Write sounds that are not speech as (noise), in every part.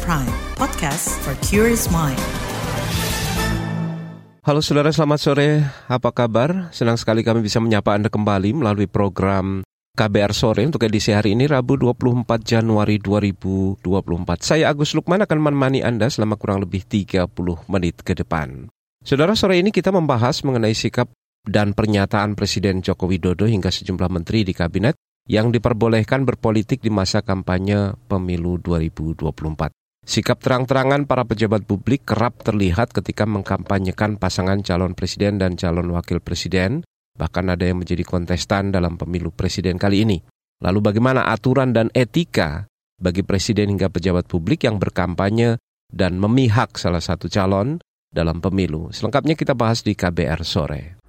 Prime, podcast for curious mind. Halo saudara, selamat sore. Apa kabar? Senang sekali kami bisa menyapa Anda kembali melalui program KBR Sore untuk edisi hari ini Rabu 24 Januari 2024. Saya Agus Lukman akan menemani Anda selama kurang lebih 30 menit ke depan. Saudara, sore ini kita membahas mengenai sikap dan pernyataan Presiden Joko Widodo hingga sejumlah menteri di kabinet yang diperbolehkan berpolitik di masa kampanye pemilu 2024. Sikap terang-terangan para pejabat publik kerap terlihat ketika mengkampanyekan pasangan calon presiden dan calon wakil presiden, bahkan ada yang menjadi kontestan dalam pemilu presiden kali ini. Lalu bagaimana aturan dan etika bagi presiden hingga pejabat publik yang berkampanye dan memihak salah satu calon dalam pemilu? Selengkapnya kita bahas di KBR sore.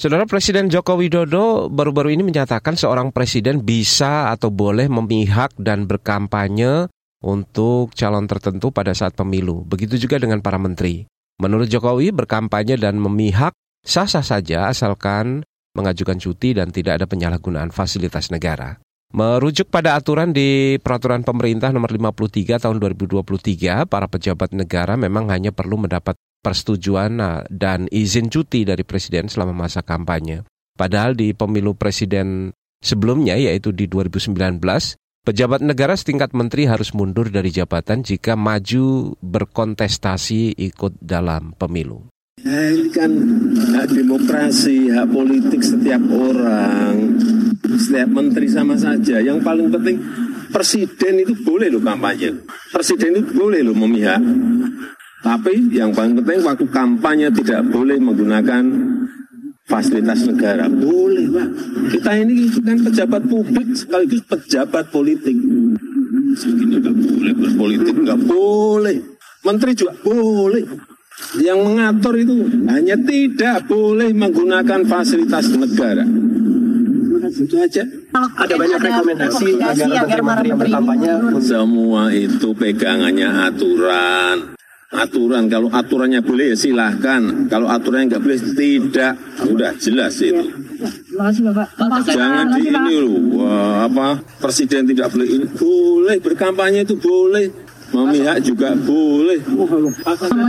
Saudara Presiden Joko Widodo baru-baru ini menyatakan seorang presiden bisa atau boleh memihak dan berkampanye untuk calon tertentu pada saat pemilu. Begitu juga dengan para menteri. Menurut Jokowi, berkampanye dan memihak sah-sah saja asalkan mengajukan cuti dan tidak ada penyalahgunaan fasilitas negara. Merujuk pada aturan di Peraturan Pemerintah Nomor 53 Tahun 2023, para pejabat negara memang hanya perlu mendapat persetujuan nah, dan izin cuti dari presiden selama masa kampanye. Padahal di pemilu presiden sebelumnya yaitu di 2019, pejabat negara setingkat menteri harus mundur dari jabatan jika maju berkontestasi ikut dalam pemilu. Ya, ini kan hak demokrasi, hak politik setiap orang, setiap menteri sama saja. Yang paling penting presiden itu boleh loh kampanye. Presiden itu boleh loh memihak. Tapi yang paling penting waktu kampanye tidak boleh menggunakan fasilitas negara. Boleh, Pak. Kita ini kan pejabat publik sekaligus pejabat politik. Segini nggak boleh berpolitik, nggak boleh. Menteri juga boleh. Yang mengatur itu hanya tidak boleh menggunakan fasilitas negara. Itu aja. Ada banyak rekomendasi agar menteri-menteri yang berkampanye. Semua itu pegangannya aturan aturan. Kalau aturannya boleh ya silahkan. Kalau aturannya nggak boleh tidak. Udah jelas itu. Jangan di ini loh. Wah, apa presiden tidak boleh ini. Boleh berkampanye itu boleh. Memihak juga boleh.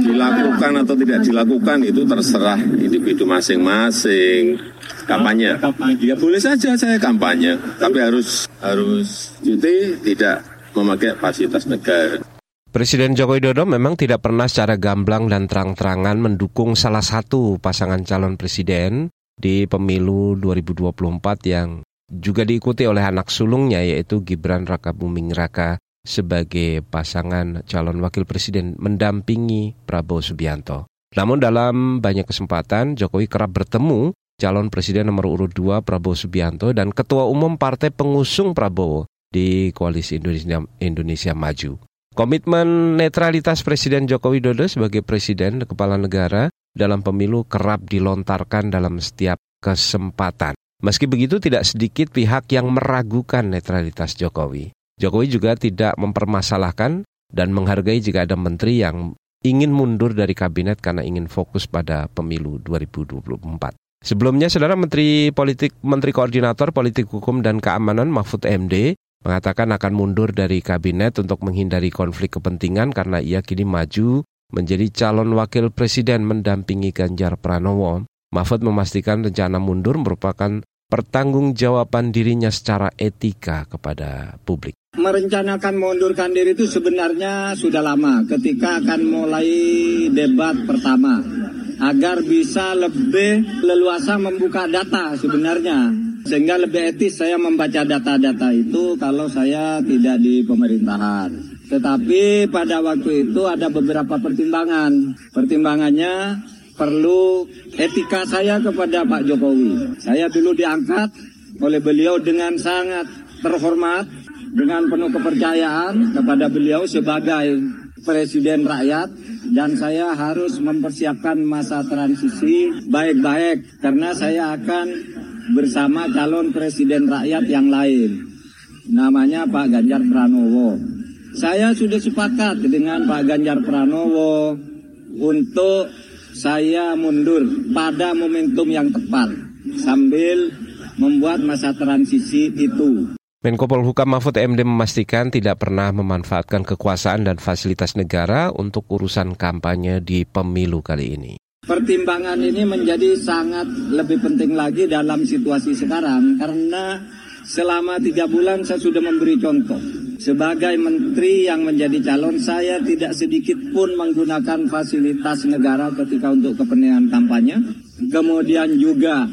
Dilakukan atau tidak dilakukan itu terserah individu masing-masing. Kampanye. Ya boleh saja saya kampanye. Tapi harus harus cuti tidak memakai fasilitas negara. Presiden Joko Widodo memang tidak pernah secara gamblang dan terang-terangan mendukung salah satu pasangan calon presiden di pemilu 2024 yang juga diikuti oleh anak sulungnya yaitu Gibran Raka Buming Raka sebagai pasangan calon wakil presiden mendampingi Prabowo Subianto. Namun dalam banyak kesempatan Jokowi kerap bertemu calon presiden nomor urut 2 Prabowo Subianto dan ketua umum partai pengusung Prabowo di Koalisi Indonesia, Indonesia Maju. Komitmen netralitas Presiden Joko Widodo sebagai Presiden Kepala Negara dalam pemilu kerap dilontarkan dalam setiap kesempatan. Meski begitu tidak sedikit pihak yang meragukan netralitas Jokowi. Jokowi juga tidak mempermasalahkan dan menghargai jika ada menteri yang ingin mundur dari kabinet karena ingin fokus pada pemilu 2024. Sebelumnya, Saudara Menteri Politik Menteri Koordinator Politik Hukum dan Keamanan Mahfud MD mengatakan akan mundur dari kabinet untuk menghindari konflik kepentingan karena ia kini maju menjadi calon wakil presiden mendampingi Ganjar Pranowo. Mahfud memastikan rencana mundur merupakan pertanggungjawaban dirinya secara etika kepada publik. Merencanakan mengundurkan diri itu sebenarnya sudah lama ketika akan mulai debat pertama agar bisa lebih leluasa membuka data sebenarnya sehingga lebih etis saya membaca data-data itu kalau saya tidak di pemerintahan. Tetapi pada waktu itu ada beberapa pertimbangan. Pertimbangannya perlu etika saya kepada Pak Jokowi. Saya dulu diangkat oleh beliau dengan sangat terhormat, dengan penuh kepercayaan kepada beliau sebagai presiden rakyat dan saya harus mempersiapkan masa transisi baik-baik karena saya akan bersama calon presiden rakyat yang lain. Namanya Pak Ganjar Pranowo. Saya sudah sepakat dengan Pak Ganjar Pranowo untuk saya mundur pada momentum yang tepat sambil membuat masa transisi itu. Menko Polhukam Mahfud MD memastikan tidak pernah memanfaatkan kekuasaan dan fasilitas negara untuk urusan kampanye di pemilu kali ini. Pertimbangan ini menjadi sangat lebih penting lagi dalam situasi sekarang karena selama tiga bulan saya sudah memberi contoh. Sebagai menteri yang menjadi calon saya tidak sedikit pun menggunakan fasilitas negara ketika untuk kepentingan kampanye. Kemudian juga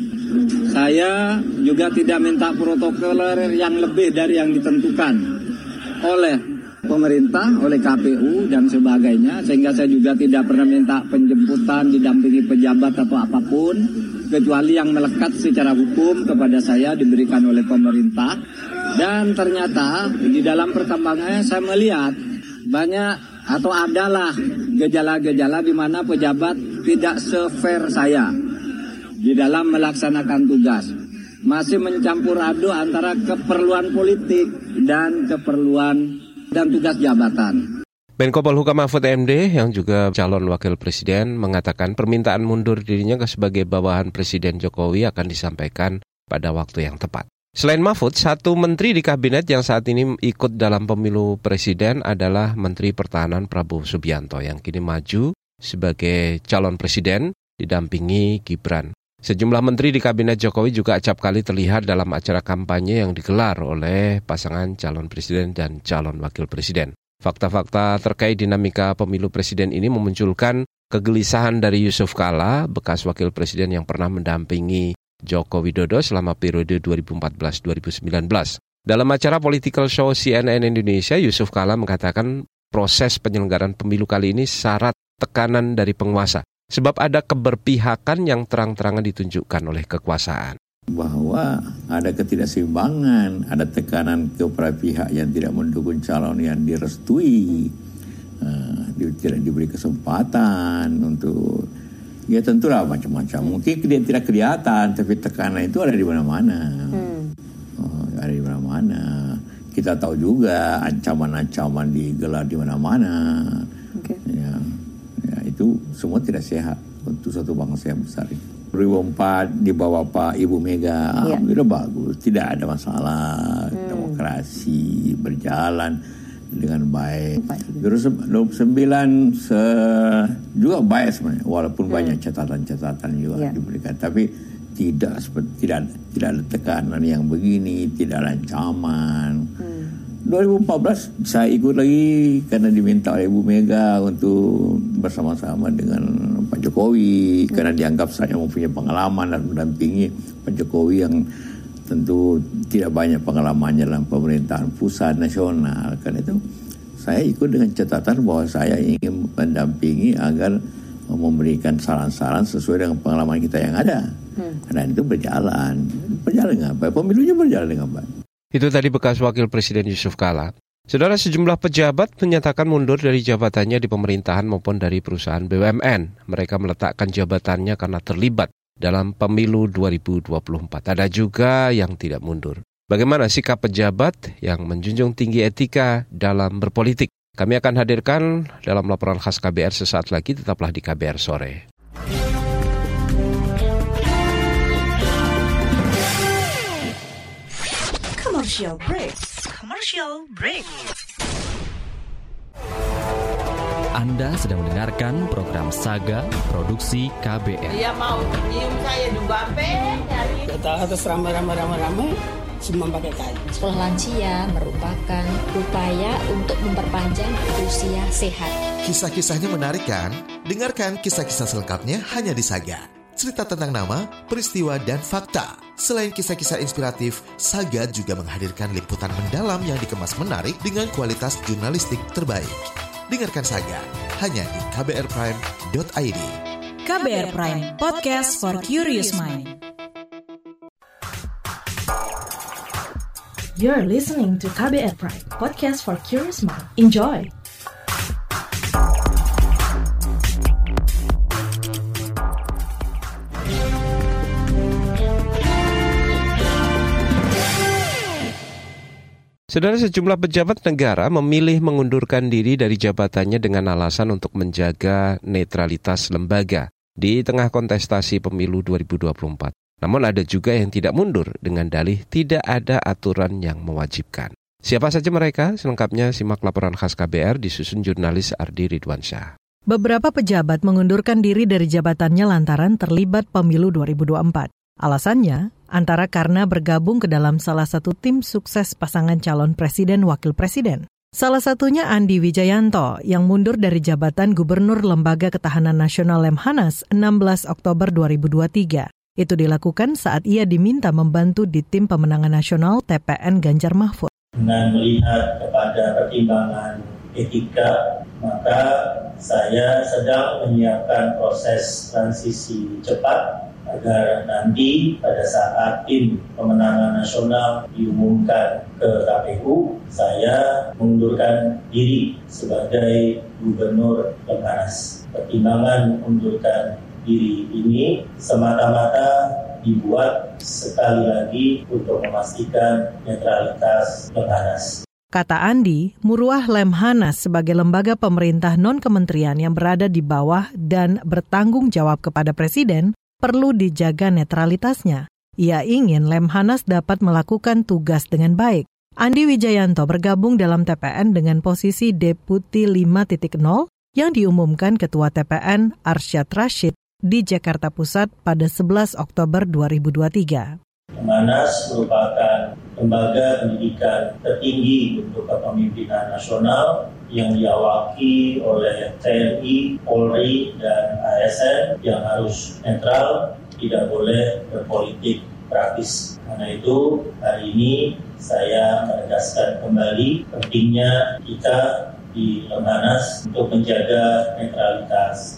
saya juga tidak minta protokoler yang lebih dari yang ditentukan oleh pemerintah, oleh KPU dan sebagainya. Sehingga saya juga tidak pernah minta penjemputan, didampingi pejabat atau apa pun. Kecuali yang melekat secara hukum kepada saya diberikan oleh pemerintah. Dan ternyata di dalam perkembangannya saya melihat banyak atau adalah gejala-gejala di mana pejabat tidak sefair saya di dalam melaksanakan tugas. Masih mencampur aduk antara keperluan politik dan keperluan dan tugas jabatan. Menko Polhukam Mahfud MD yang juga calon wakil presiden mengatakan permintaan mundur dirinya sebagai bawahan Presiden Jokowi akan disampaikan pada waktu yang tepat. Selain Mahfud, satu menteri di kabinet yang saat ini ikut dalam pemilu presiden adalah Menteri Pertahanan Prabowo Subianto yang kini maju sebagai calon presiden didampingi Gibran. Sejumlah menteri di kabinet Jokowi juga acap kali terlihat dalam acara kampanye yang digelar oleh pasangan calon presiden dan calon wakil presiden. Fakta-fakta terkait dinamika pemilu presiden ini memunculkan kegelisahan dari Yusuf Kala, bekas wakil presiden yang pernah mendampingi Joko Widodo selama periode 2014-2019. Dalam acara political show CNN Indonesia, Yusuf Kala mengatakan proses penyelenggaraan pemilu kali ini syarat tekanan dari penguasa sebab ada keberpihakan yang terang-terangan ditunjukkan oleh kekuasaan. Bahwa ada ketidakseimbangan, ada tekanan kepada pihak yang tidak mendukung calon yang direstui, uh, tidak diberi kesempatan untuk ya tentulah macam-macam. Mungkin dia tidak kelihatan, tapi tekanan itu ada di mana-mana. Hmm. Oh, ada di mana-mana. Kita tahu juga ancaman-ancaman digelar di mana-mana. Okay. Itu semua tidak sehat untuk satu bangsa yang besar ini. 2004 di bawah Pak Ibu Mega, ya. alhamdulillah bagus, tidak ada masalah, hmm. demokrasi berjalan dengan baik. Terus 29 se juga baik sebenarnya, walaupun hmm. banyak catatan-catatan juga ya. diberikan, tapi tidak seperti tidak tidak ada tekanan yang begini, tidak ada ancaman. Hmm 2014 saya ikut lagi karena diminta oleh Ibu Mega untuk bersama-sama dengan Pak Jokowi. Karena dianggap saya mempunyai pengalaman dan mendampingi Pak Jokowi yang tentu tidak banyak pengalamannya dalam pemerintahan pusat nasional. Karena itu saya ikut dengan catatan bahwa saya ingin mendampingi agar memberikan saran-saran sesuai dengan pengalaman kita yang ada. Hmm. dan itu berjalan. Berjalan dengan baik pemilunya berjalan dengan baik itu tadi bekas Wakil Presiden Yusuf Kala. Saudara sejumlah pejabat menyatakan mundur dari jabatannya di pemerintahan maupun dari perusahaan BUMN. Mereka meletakkan jabatannya karena terlibat dalam pemilu 2024. Ada juga yang tidak mundur. Bagaimana sikap pejabat yang menjunjung tinggi etika dalam berpolitik? Kami akan hadirkan dalam laporan khas KBR sesaat lagi, tetaplah di KBR sore. Commercial break. Commercial break. Anda sedang mendengarkan program Saga Produksi KBR. Dia mau nyium saya juga nyari. Kita harus ramai-ramai-ramai-ramai semua pakai kain. Sekolah lansia merupakan upaya untuk memperpanjang usia sehat. Kisah-kisahnya menarik kan? Dengarkan kisah-kisah selengkapnya hanya di Saga cerita tentang nama, peristiwa, dan fakta. Selain kisah-kisah inspiratif, Saga juga menghadirkan liputan mendalam yang dikemas menarik dengan kualitas jurnalistik terbaik. Dengarkan Saga hanya di kbrprime.id. KBR Prime, podcast for curious mind. You're listening to KBR Prime, podcast for curious mind. Enjoy! Saudara sejumlah pejabat negara memilih mengundurkan diri dari jabatannya dengan alasan untuk menjaga netralitas lembaga di tengah kontestasi pemilu 2024. Namun ada juga yang tidak mundur dengan dalih tidak ada aturan yang mewajibkan. Siapa saja mereka? Selengkapnya simak laporan khas KBR disusun jurnalis Ardi Ridwansyah. Beberapa pejabat mengundurkan diri dari jabatannya lantaran terlibat pemilu 2024. Alasannya, antara karena bergabung ke dalam salah satu tim sukses pasangan calon presiden wakil presiden. Salah satunya Andi Wijayanto yang mundur dari jabatan Gubernur Lembaga Ketahanan Nasional Lemhanas 16 Oktober 2023. Itu dilakukan saat ia diminta membantu di tim pemenangan nasional TPN Ganjar Mahfud dengan melihat kepada pertimbangan etika, maka saya sedang menyiapkan proses transisi cepat agar nanti pada saat tim pemenangan nasional diumumkan ke KPU, saya mengundurkan diri sebagai gubernur Lemhanas. Pertimbangan mengundurkan diri ini semata-mata dibuat sekali lagi untuk memastikan netralitas Lemhanas. Kata Andi, Muruah Lemhanas sebagai lembaga pemerintah non-kementerian yang berada di bawah dan bertanggung jawab kepada Presiden perlu dijaga netralitasnya. Ia ingin Lemhanas dapat melakukan tugas dengan baik. Andi Wijayanto bergabung dalam TPN dengan posisi Deputi 5.0 yang diumumkan Ketua TPN Arsyad Rashid di Jakarta Pusat pada 11 Oktober 2023. Manas merupakan lembaga pendidikan tertinggi untuk kepemimpinan nasional yang diawaki oleh TNI, Polri, dan ASN yang harus netral, tidak boleh berpolitik praktis. Karena itu, hari ini saya menegaskan kembali pentingnya kita di Lemhanas untuk menjaga netralitas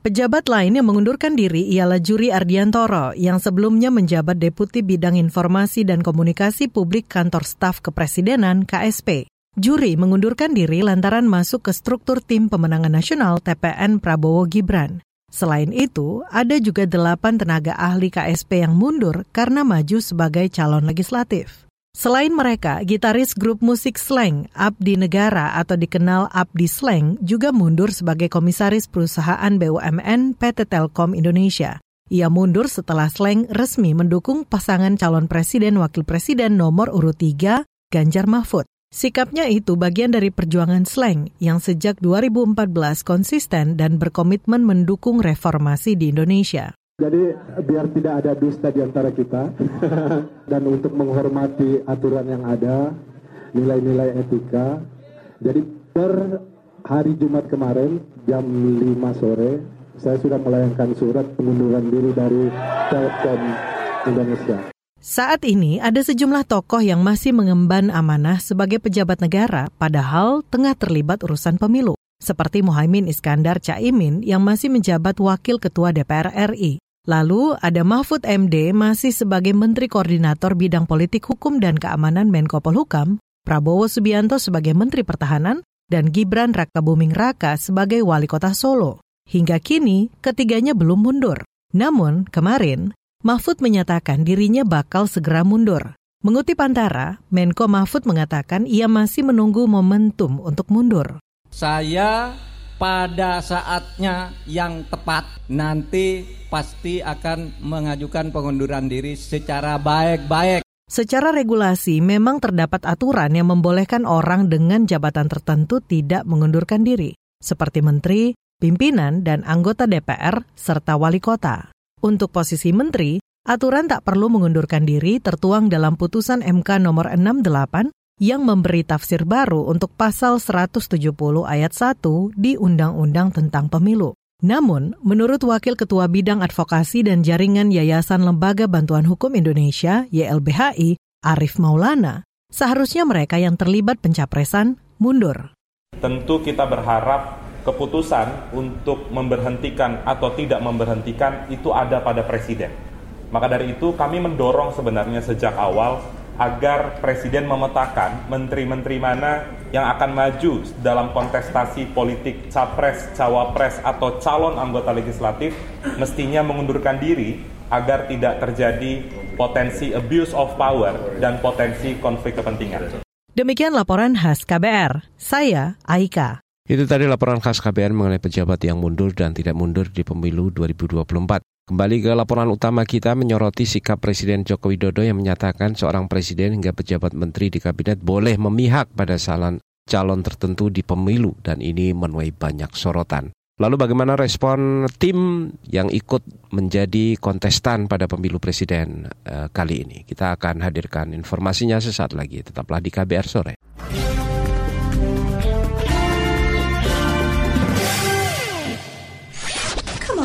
Pejabat lain yang mengundurkan diri ialah Juri Ardiantoro yang sebelumnya menjabat Deputi Bidang Informasi dan Komunikasi Publik Kantor Staf Kepresidenan KSP. Juri mengundurkan diri lantaran masuk ke struktur tim pemenangan nasional TPN Prabowo Gibran. Selain itu, ada juga delapan tenaga ahli KSP yang mundur karena maju sebagai calon legislatif. Selain mereka, gitaris grup musik Slang, Abdi Negara atau dikenal Abdi Slang, juga mundur sebagai komisaris perusahaan BUMN PT Telkom Indonesia. Ia mundur setelah Slang resmi mendukung pasangan calon presiden wakil presiden nomor urut 3, Ganjar Mahfud. Sikapnya itu bagian dari perjuangan Slang yang sejak 2014 konsisten dan berkomitmen mendukung reformasi di Indonesia. Jadi biar tidak ada dusta di antara kita (laughs) dan untuk menghormati aturan yang ada, nilai-nilai etika. Jadi per hari Jumat kemarin jam 5 sore saya sudah melayangkan surat pengunduran diri dari Telkom Indonesia. Saat ini ada sejumlah tokoh yang masih mengemban amanah sebagai pejabat negara padahal tengah terlibat urusan pemilu. Seperti Muhaimin Iskandar Caimin yang masih menjabat wakil ketua DPR RI. Lalu ada Mahfud MD masih sebagai Menteri Koordinator Bidang Politik Hukum dan Keamanan Menko Polhukam, Prabowo Subianto sebagai Menteri Pertahanan, dan Gibran Raka Buming Raka sebagai Wali Kota Solo. Hingga kini, ketiganya belum mundur. Namun, kemarin, Mahfud menyatakan dirinya bakal segera mundur. Mengutip Antara, Menko Mahfud mengatakan ia masih menunggu momentum untuk mundur. Saya pada saatnya yang tepat nanti pasti akan mengajukan pengunduran diri secara baik-baik. Secara regulasi memang terdapat aturan yang membolehkan orang dengan jabatan tertentu tidak mengundurkan diri, seperti menteri, pimpinan, dan anggota DPR, serta wali kota. Untuk posisi menteri, aturan tak perlu mengundurkan diri tertuang dalam putusan MK nomor 68 yang memberi tafsir baru untuk pasal 170 ayat 1 di Undang-Undang tentang Pemilu. Namun, menurut Wakil Ketua Bidang Advokasi dan Jaringan Yayasan Lembaga Bantuan Hukum Indonesia YLBHI, Arif Maulana, seharusnya mereka yang terlibat pencapresan mundur. Tentu kita berharap keputusan untuk memberhentikan atau tidak memberhentikan itu ada pada presiden. Maka dari itu kami mendorong sebenarnya sejak awal agar Presiden memetakan menteri-menteri mana yang akan maju dalam kontestasi politik capres, cawapres, atau calon anggota legislatif mestinya mengundurkan diri agar tidak terjadi potensi abuse of power dan potensi konflik kepentingan. Demikian laporan khas KBR. Saya Aika. Itu tadi laporan khas KBR mengenai pejabat yang mundur dan tidak mundur di pemilu 2024. Kembali ke laporan utama kita menyoroti sikap Presiden Joko Widodo yang menyatakan seorang presiden hingga pejabat menteri di kabinet boleh memihak pada salan calon tertentu di pemilu dan ini menuai banyak sorotan. Lalu bagaimana respon tim yang ikut menjadi kontestan pada pemilu presiden uh, kali ini? Kita akan hadirkan informasinya sesaat lagi. Tetaplah di KBR sore.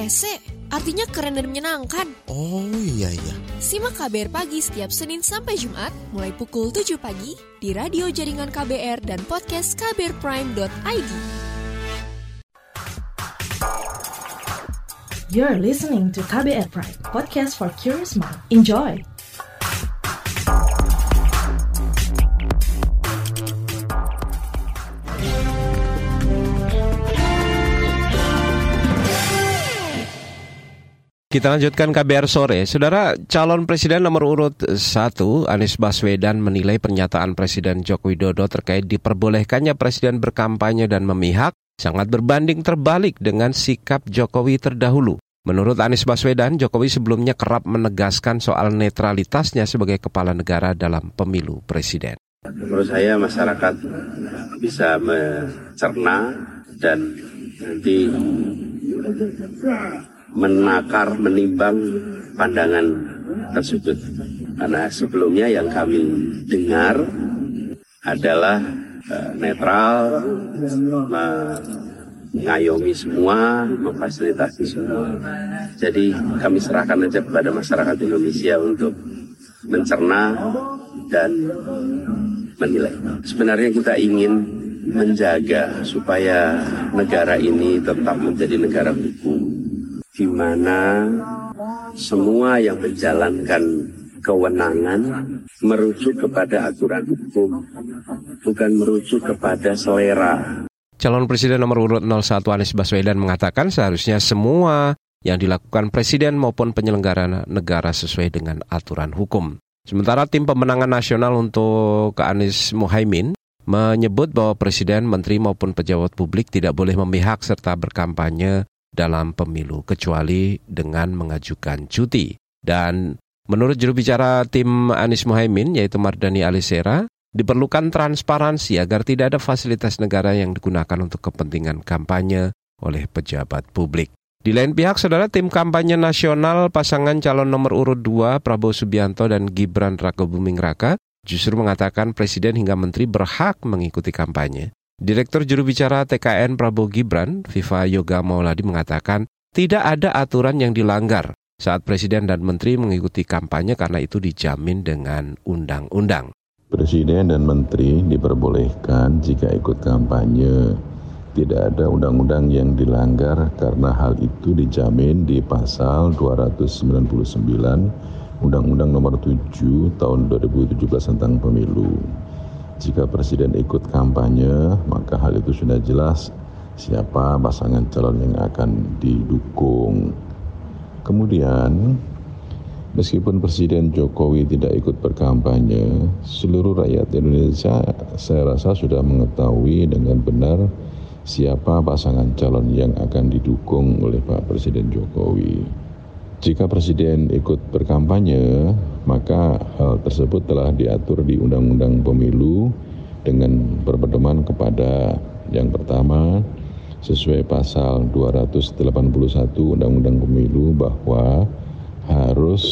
Ih, rese. Artinya keren dan menyenangkan. Oh iya iya. Simak KBR Pagi setiap Senin sampai Jumat, mulai pukul 7 pagi, di radio jaringan KBR dan podcast kbrprime.id. You're listening to KBR Prime, podcast for curious mind. Enjoy! Kita lanjutkan KBR sore. Saudara, calon presiden nomor urut 1 Anies Baswedan menilai pernyataan Presiden Joko Widodo terkait diperbolehkannya presiden berkampanye dan memihak sangat berbanding terbalik dengan sikap Jokowi terdahulu. Menurut Anies Baswedan, Jokowi sebelumnya kerap menegaskan soal netralitasnya sebagai kepala negara dalam pemilu presiden. Menurut saya masyarakat bisa mencerna dan nanti menakar, menimbang pandangan tersebut. Karena sebelumnya yang kami dengar adalah uh, netral, mengayomi semua, memfasilitasi semua. Jadi kami serahkan aja kepada masyarakat Indonesia untuk mencerna dan menilai. Sebenarnya kita ingin menjaga supaya negara ini tetap menjadi negara hukum di mana semua yang menjalankan kewenangan merujuk kepada aturan hukum, bukan merujuk kepada selera. Calon Presiden nomor urut 01 Anies Baswedan mengatakan seharusnya semua yang dilakukan Presiden maupun penyelenggara negara sesuai dengan aturan hukum. Sementara tim pemenangan nasional untuk Anies Muhaimin menyebut bahwa Presiden, Menteri maupun pejabat publik tidak boleh memihak serta berkampanye dalam pemilu kecuali dengan mengajukan cuti. Dan menurut juru bicara tim Anies Mohaimin yaitu Mardani Alisera, diperlukan transparansi agar tidak ada fasilitas negara yang digunakan untuk kepentingan kampanye oleh pejabat publik. Di lain pihak, saudara tim kampanye nasional pasangan calon nomor urut 2 Prabowo Subianto dan Gibran Raka Buming Raka justru mengatakan presiden hingga menteri berhak mengikuti kampanye. Direktur juru bicara TKN Prabowo Gibran, Viva Yoga Mauladi mengatakan tidak ada aturan yang dilanggar saat presiden dan menteri mengikuti kampanye karena itu dijamin dengan undang-undang. Presiden dan menteri diperbolehkan jika ikut kampanye. Tidak ada undang-undang yang dilanggar karena hal itu dijamin di pasal 299 Undang-Undang Nomor 7 Tahun 2017 tentang Pemilu. Jika presiden ikut kampanye, maka hal itu sudah jelas siapa pasangan calon yang akan didukung. Kemudian, meskipun Presiden Jokowi tidak ikut berkampanye, seluruh rakyat Indonesia saya rasa sudah mengetahui dengan benar siapa pasangan calon yang akan didukung oleh Pak Presiden Jokowi. Jika Presiden ikut berkampanye, maka hal tersebut telah diatur di Undang-Undang Pemilu dengan berpedoman kepada yang pertama sesuai pasal 281 Undang-Undang Pemilu bahwa harus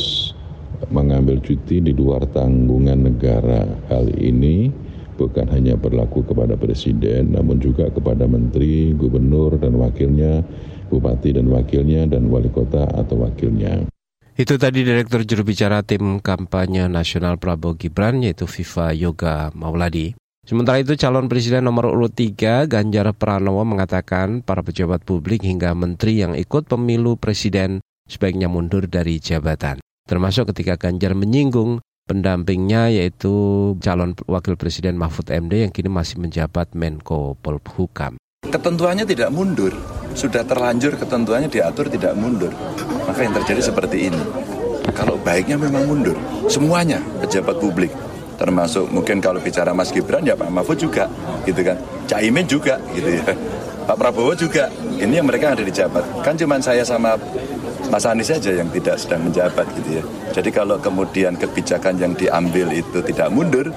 mengambil cuti di luar tanggungan negara. Hal ini bukan hanya berlaku kepada presiden namun juga kepada menteri, gubernur dan wakilnya bupati dan wakilnya, dan wali kota atau wakilnya. Itu tadi Direktur Juru Bicara Tim Kampanye Nasional Prabowo Gibran yaitu Viva Yoga Mauladi. Sementara itu calon presiden nomor urut 3 Ganjar Pranowo mengatakan para pejabat publik hingga menteri yang ikut pemilu presiden sebaiknya mundur dari jabatan. Termasuk ketika Ganjar menyinggung pendampingnya yaitu calon wakil presiden Mahfud MD yang kini masih menjabat Menko Polhukam. Ketentuannya tidak mundur, sudah terlanjur ketentuannya diatur tidak mundur. Maka yang terjadi seperti ini. Kalau baiknya memang mundur, semuanya pejabat publik, termasuk mungkin kalau bicara Mas Gibran ya Pak Mahfud juga, gitu kan, Caimin juga, gitu ya. Pak Prabowo juga, ini yang mereka ada di jabat. Kan cuma saya sama Mas Anies saja yang tidak sedang menjabat gitu ya. Jadi kalau kemudian kebijakan yang diambil itu tidak mundur,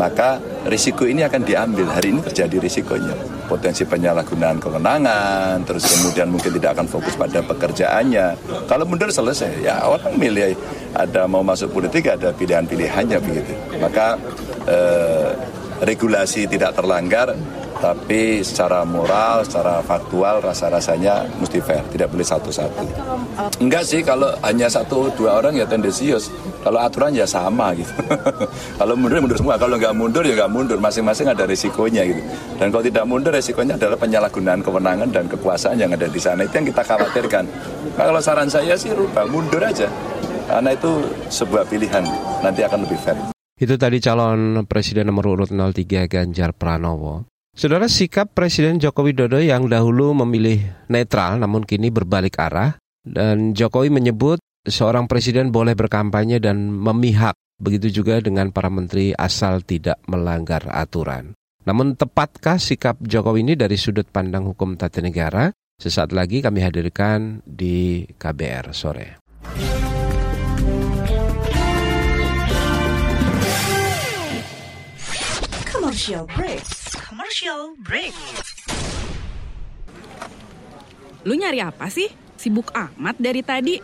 maka risiko ini akan diambil. Hari ini terjadi risikonya. Potensi penyalahgunaan kewenangan, terus kemudian mungkin tidak akan fokus pada pekerjaannya. Kalau mundur selesai, ya orang milih ada mau masuk politik ada pilihan-pilihannya begitu. Maka eh, regulasi tidak terlanggar, tapi secara moral, secara faktual rasa-rasanya mesti fair, tidak boleh satu-satu. Enggak sih, kalau hanya satu dua orang ya tendensius. Kalau aturan ya sama gitu. (laughs) kalau mundur ya mundur semua, kalau nggak mundur ya nggak mundur. Masing-masing ada risikonya gitu. Dan kalau tidak mundur risikonya adalah penyalahgunaan kewenangan dan kekuasaan yang ada di sana. Itu yang kita khawatirkan. Nah, kalau saran saya sih rubah mundur aja. Karena itu sebuah pilihan, nanti akan lebih fair. Itu tadi calon presiden nomor urut 03 Ganjar Pranowo. Saudara sikap Presiden Joko Widodo yang dahulu memilih netral namun kini berbalik arah dan Jokowi menyebut seorang presiden boleh berkampanye dan memihak begitu juga dengan para menteri asal tidak melanggar aturan. Namun tepatkah sikap Jokowi ini dari sudut pandang hukum tata negara? Sesaat lagi kami hadirkan di KBR sore. Commercial break. Commercial break. Lu nyari apa sih? Sibuk amat dari tadi.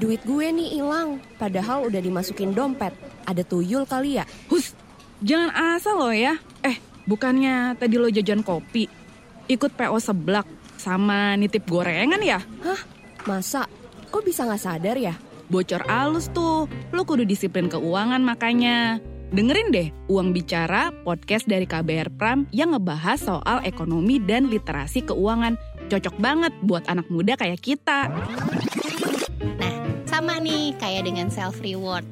Duit gue nih hilang, padahal udah dimasukin dompet. Ada tuyul kali ya? Hus, jangan asal lo ya. Eh, bukannya tadi lo jajan kopi, ikut PO seblak, sama nitip gorengan ya? Hah? Masa? Kok bisa nggak sadar ya? Bocor alus tuh, lo kudu disiplin keuangan makanya. Dengerin deh Uang Bicara, podcast dari KBR Pram yang ngebahas soal ekonomi dan literasi keuangan. Cocok banget buat anak muda kayak kita. Nah, sama nih kayak dengan self reward.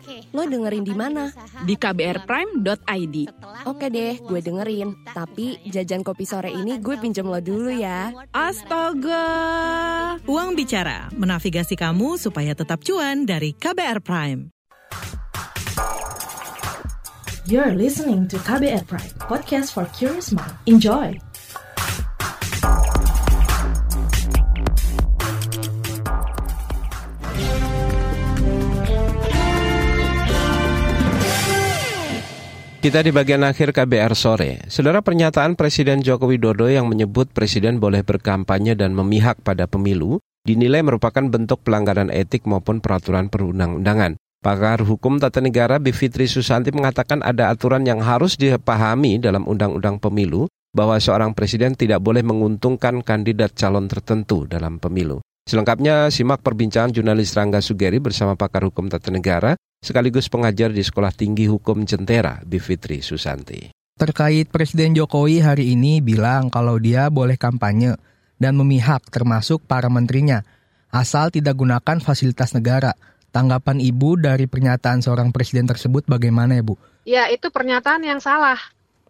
Oke. Lo dengerin di mana? Di kbrprime.id. Oke deh, gue dengerin. Tapi jajan kopi sore ini gue pinjam lo dulu ya. Astaga. Uang Bicara, menavigasi kamu supaya tetap cuan dari KBR Prime. You're listening to KBR Prime, podcast for curious mind. Enjoy! Kita di bagian akhir KBR sore. Saudara pernyataan Presiden Joko Widodo yang menyebut presiden boleh berkampanye dan memihak pada pemilu dinilai merupakan bentuk pelanggaran etik maupun peraturan perundang-undangan. Pakar Hukum Tata Negara Bivitri Susanti mengatakan ada aturan yang harus dipahami dalam Undang-Undang Pemilu bahwa seorang presiden tidak boleh menguntungkan kandidat calon tertentu dalam pemilu. Selengkapnya simak perbincangan jurnalis Rangga Sugeri bersama pakar hukum tata negara sekaligus pengajar di Sekolah Tinggi Hukum Jentera, Bivitri Susanti. Terkait Presiden Jokowi hari ini bilang kalau dia boleh kampanye dan memihak termasuk para menterinya, asal tidak gunakan fasilitas negara. Tanggapan Ibu dari pernyataan seorang presiden tersebut bagaimana ya Bu? Ya itu pernyataan yang salah.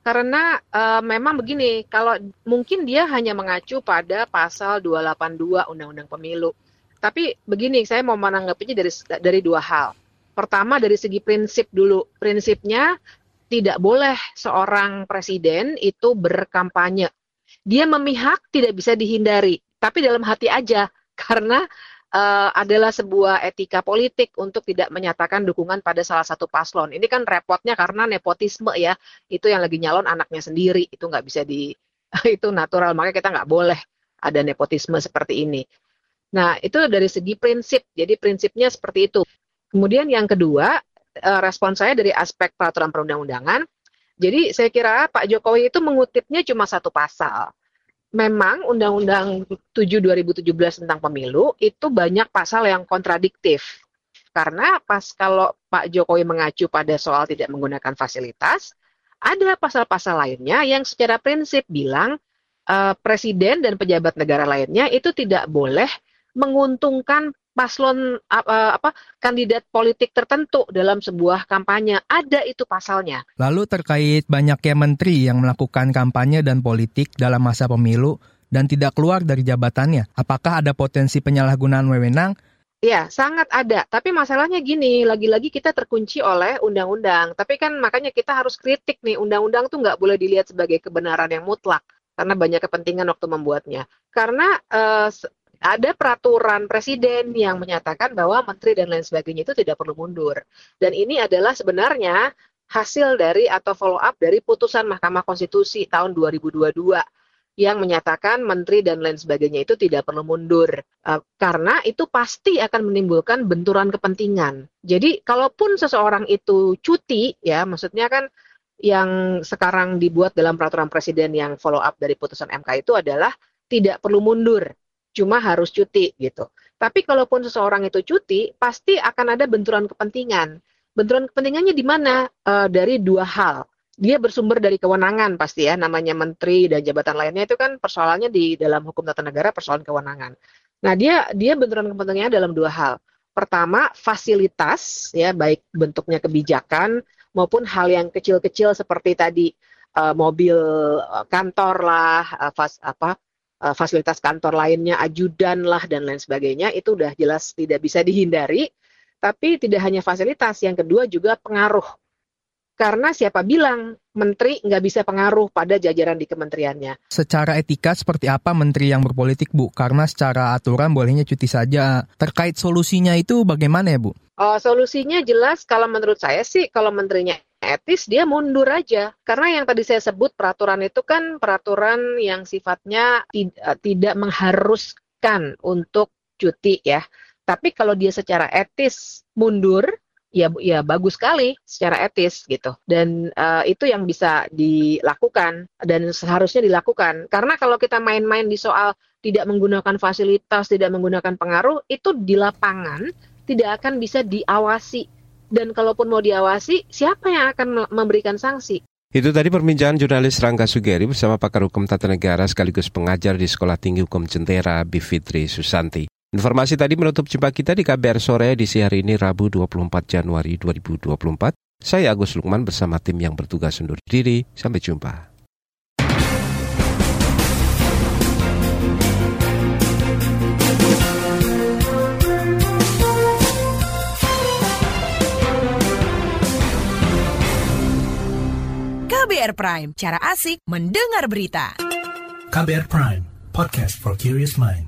Karena e, memang begini, kalau mungkin dia hanya mengacu pada pasal 282 Undang-Undang Pemilu. Tapi begini, saya mau menanggapinya dari dari dua hal. Pertama dari segi prinsip dulu. Prinsipnya tidak boleh seorang presiden itu berkampanye. Dia memihak tidak bisa dihindari, tapi dalam hati aja (laughs) karena uh, adalah sebuah etika politik untuk tidak menyatakan dukungan pada salah satu paslon. Ini kan repotnya karena nepotisme ya, itu yang lagi nyalon anaknya sendiri, itu nggak bisa di (laughs) itu natural, makanya kita nggak boleh ada nepotisme seperti ini. Nah itu dari segi prinsip, jadi prinsipnya seperti itu. Kemudian yang kedua, uh, respon saya dari aspek peraturan perundang-undangan. Jadi saya kira Pak Jokowi itu mengutipnya cuma satu pasal memang Undang-Undang 7 2017 tentang pemilu itu banyak pasal yang kontradiktif. Karena pas kalau Pak Jokowi mengacu pada soal tidak menggunakan fasilitas, ada pasal-pasal lainnya yang secara prinsip bilang uh, presiden dan pejabat negara lainnya itu tidak boleh menguntungkan paslon apa kandidat politik tertentu dalam sebuah kampanye. Ada itu pasalnya. Lalu terkait banyaknya menteri yang melakukan kampanye dan politik dalam masa pemilu dan tidak keluar dari jabatannya, apakah ada potensi penyalahgunaan wewenang? Ya, sangat ada. Tapi masalahnya gini, lagi-lagi kita terkunci oleh undang-undang. Tapi kan makanya kita harus kritik nih, undang-undang tuh nggak boleh dilihat sebagai kebenaran yang mutlak. Karena banyak kepentingan waktu membuatnya. Karena uh, ada peraturan presiden yang menyatakan bahwa menteri dan lain sebagainya itu tidak perlu mundur. Dan ini adalah sebenarnya hasil dari atau follow up dari putusan Mahkamah Konstitusi tahun 2022 yang menyatakan menteri dan lain sebagainya itu tidak perlu mundur uh, karena itu pasti akan menimbulkan benturan kepentingan. Jadi kalaupun seseorang itu cuti ya maksudnya kan yang sekarang dibuat dalam peraturan presiden yang follow up dari putusan MK itu adalah tidak perlu mundur cuma harus cuti gitu. Tapi kalaupun seseorang itu cuti, pasti akan ada benturan kepentingan. Benturan kepentingannya di mana? E, dari dua hal. Dia bersumber dari kewenangan pasti ya, namanya menteri dan jabatan lainnya itu kan persoalannya di dalam hukum tata negara persoalan kewenangan. Nah dia dia benturan kepentingannya dalam dua hal. Pertama fasilitas ya baik bentuknya kebijakan maupun hal yang kecil-kecil seperti tadi uh, mobil uh, kantor lah, fas, apa uh, fasilitas kantor lainnya, ajudan lah dan lain sebagainya itu udah jelas tidak bisa dihindari. Tapi tidak hanya fasilitas, yang kedua juga pengaruh. Karena siapa bilang menteri nggak bisa pengaruh pada jajaran di kementeriannya. Secara etika seperti apa menteri yang berpolitik, Bu? Karena secara aturan bolehnya cuti saja. Terkait solusinya itu bagaimana ya, Bu? Uh, solusinya jelas kalau menurut saya sih kalau menterinya etis dia mundur aja karena yang tadi saya sebut peraturan itu kan peraturan yang sifatnya tidak tidak mengharuskan untuk cuti ya tapi kalau dia secara etis mundur ya ya bagus sekali secara etis gitu dan uh, itu yang bisa dilakukan dan seharusnya dilakukan karena kalau kita main-main di soal tidak menggunakan fasilitas tidak menggunakan pengaruh itu di lapangan tidak akan bisa diawasi dan kalaupun mau diawasi, siapa yang akan memberikan sanksi? Itu tadi perbincangan jurnalis Rangga Sugeri bersama pakar hukum tata negara sekaligus pengajar di Sekolah Tinggi Hukum Jentera, Bivitri Susanti. Informasi tadi menutup jumpa kita di KBR Sore di hari ini Rabu 24 Januari 2024. Saya Agus Lukman bersama tim yang bertugas undur diri. Sampai jumpa. KBR Prime, cara asik mendengar berita. KBR Prime, podcast for curious mind.